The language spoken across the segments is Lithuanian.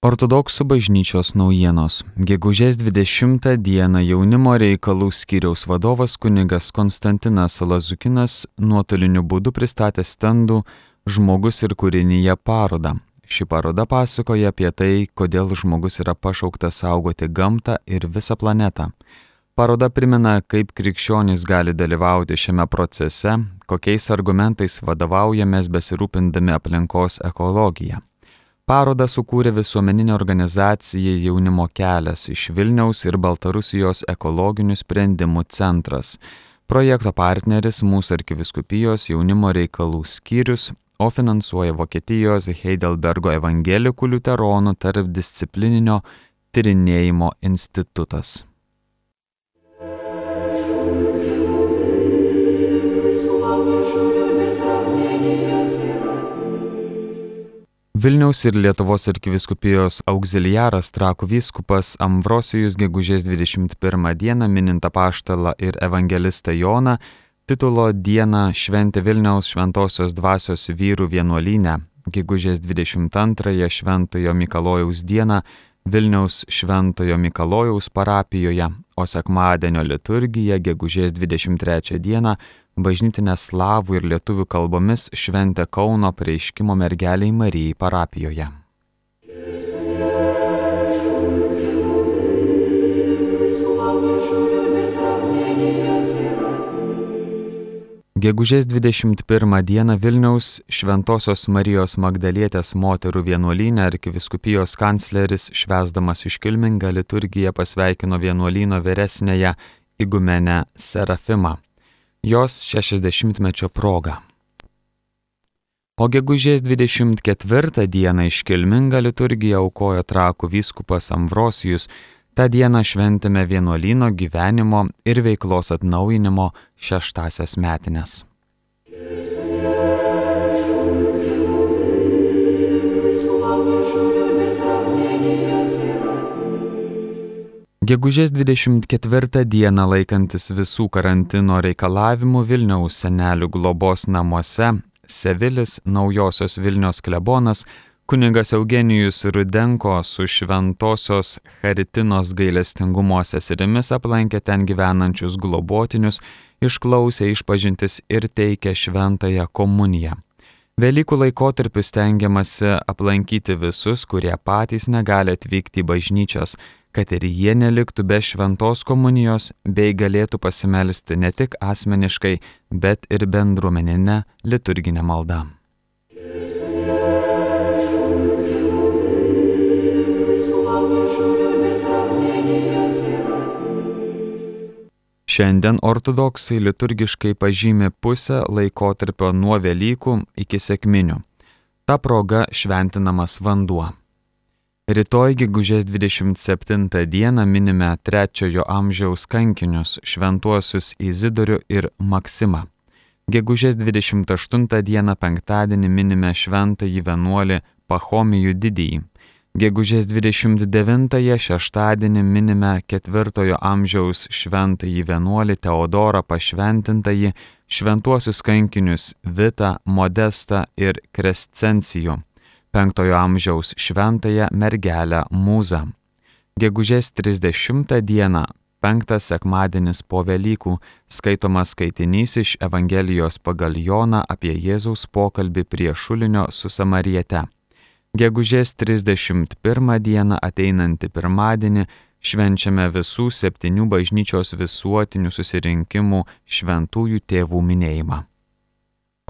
Ortodoksų bažnyčios naujienos. Gegužės 20 dieną jaunimo reikalų skyriaus vadovas kunigas Konstantinas Lazukinas nuotoliniu būdu pristatė stendų Žmogus ir kūrinyje parodą. Ši paroda pasakoja apie tai, kodėl žmogus yra pašauktas saugoti gamtą ir visą planetą. Paroda primena, kaip krikščionys gali dalyvauti šiame procese, kokiais argumentais vadovaujamės besirūpindami aplinkos ekologiją. Parodą sukūrė visuomeninė organizacija Jaunimo kelias iš Vilniaus ir Baltarusijos ekologinių sprendimų centras. Projekto partneris mūsų arkiviskupijos jaunimo reikalų skyrius, o finansuoja Vokietijos Heidelbergo evangelikų liuteronų tarpdisciplininio tyrinėjimo institutas. Vilniaus ir Lietuvos arkiviskupijos auxiliaras trakų vyskupas Amvrosijus gegužės 21 dieną minint apaštalą ir evangelistą Joną titulo dieną šventė Vilniaus šventosios dvasios vyrų vienuolynę, gegužės 22 šventojo Mikalojaus dieną Vilniaus Šventojo Mikalojaus parapijoje, o sekmadienio liturgija gegužės 23 dieną bažnytinę slavų ir lietuvių kalbomis šventė Kauno prieiškimo mergeliai Marijai parapijoje. Gegužės 21 dieną Vilniaus Šventojios Marijos Magdalietės moterų vienuolynė arkiviskupijos kancleris švesdamas iškilmingą liturgiją pasveikino vienuolyno vyresnėje įgumenę Serafimą, jos 60-mečio proga. O gegužės 24 dieną iškilmingą liturgiją aukojo trakų vyskupas Amvrosijus, Ta diena šventėme vienuolino gyvenimo ir veiklos atnaujinimo šeštasias metinės. Gegužės 24 dieną laikantis visų karantino reikalavimų Vilniaus senelių globos namuose Sevilis naujosios Vilnios klebonas Kuningas Eugenijus Rudenko su šventosios Charitinos gailestingumo seserimis aplankė ten gyvenančius globotinius, išklausė išpažintis ir teikė šventąją komuniją. Velykų laikotarpiu stengiamasi aplankyti visus, kurie patys negali atvykti į bažnyčias, kad ir jie neliktų be šventos komunijos bei galėtų pasimelsti ne tik asmeniškai, bet ir bendruomeninę liturginę maldą. Šiandien ortodoksai liturgiškai pažymė pusę laikotarpio nuo Velykų iki sėkminių. Ta proga šventinamas vanduo. Rytoj gegužės 27 dieną minime trečiojo amžiaus kankinius šventuosius Izidorių ir Maksimą. Gegužės 28 dieną penktadienį minime šventąjį vienuolį Pahomijų didįjį. Gegužės 29-ąją šeštadienį minime ketvirtojo amžiaus šventąjį vienuolį Teodorą pašventintąjį šventuosius kankinius Vitą, Modestą ir Krescencijų, penktojo amžiaus šventąją mergelę Mūzą. Gegužės 30 dieną, penktas sekmadienis po Velykų, skaitomas skaitinys iš Evangelijos pagal Joną apie Jėzaus pokalbį prie šulinio su Samariete. Gegužės 31 dieną ateinantį pirmadienį švenčiame visų septynių bažnyčios visuotinių susirinkimų šventųjų tėvų minėjimą.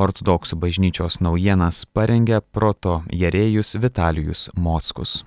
Ortodoksų bažnyčios naujienas parengė proto Jerėjus Vitalijus Mockus.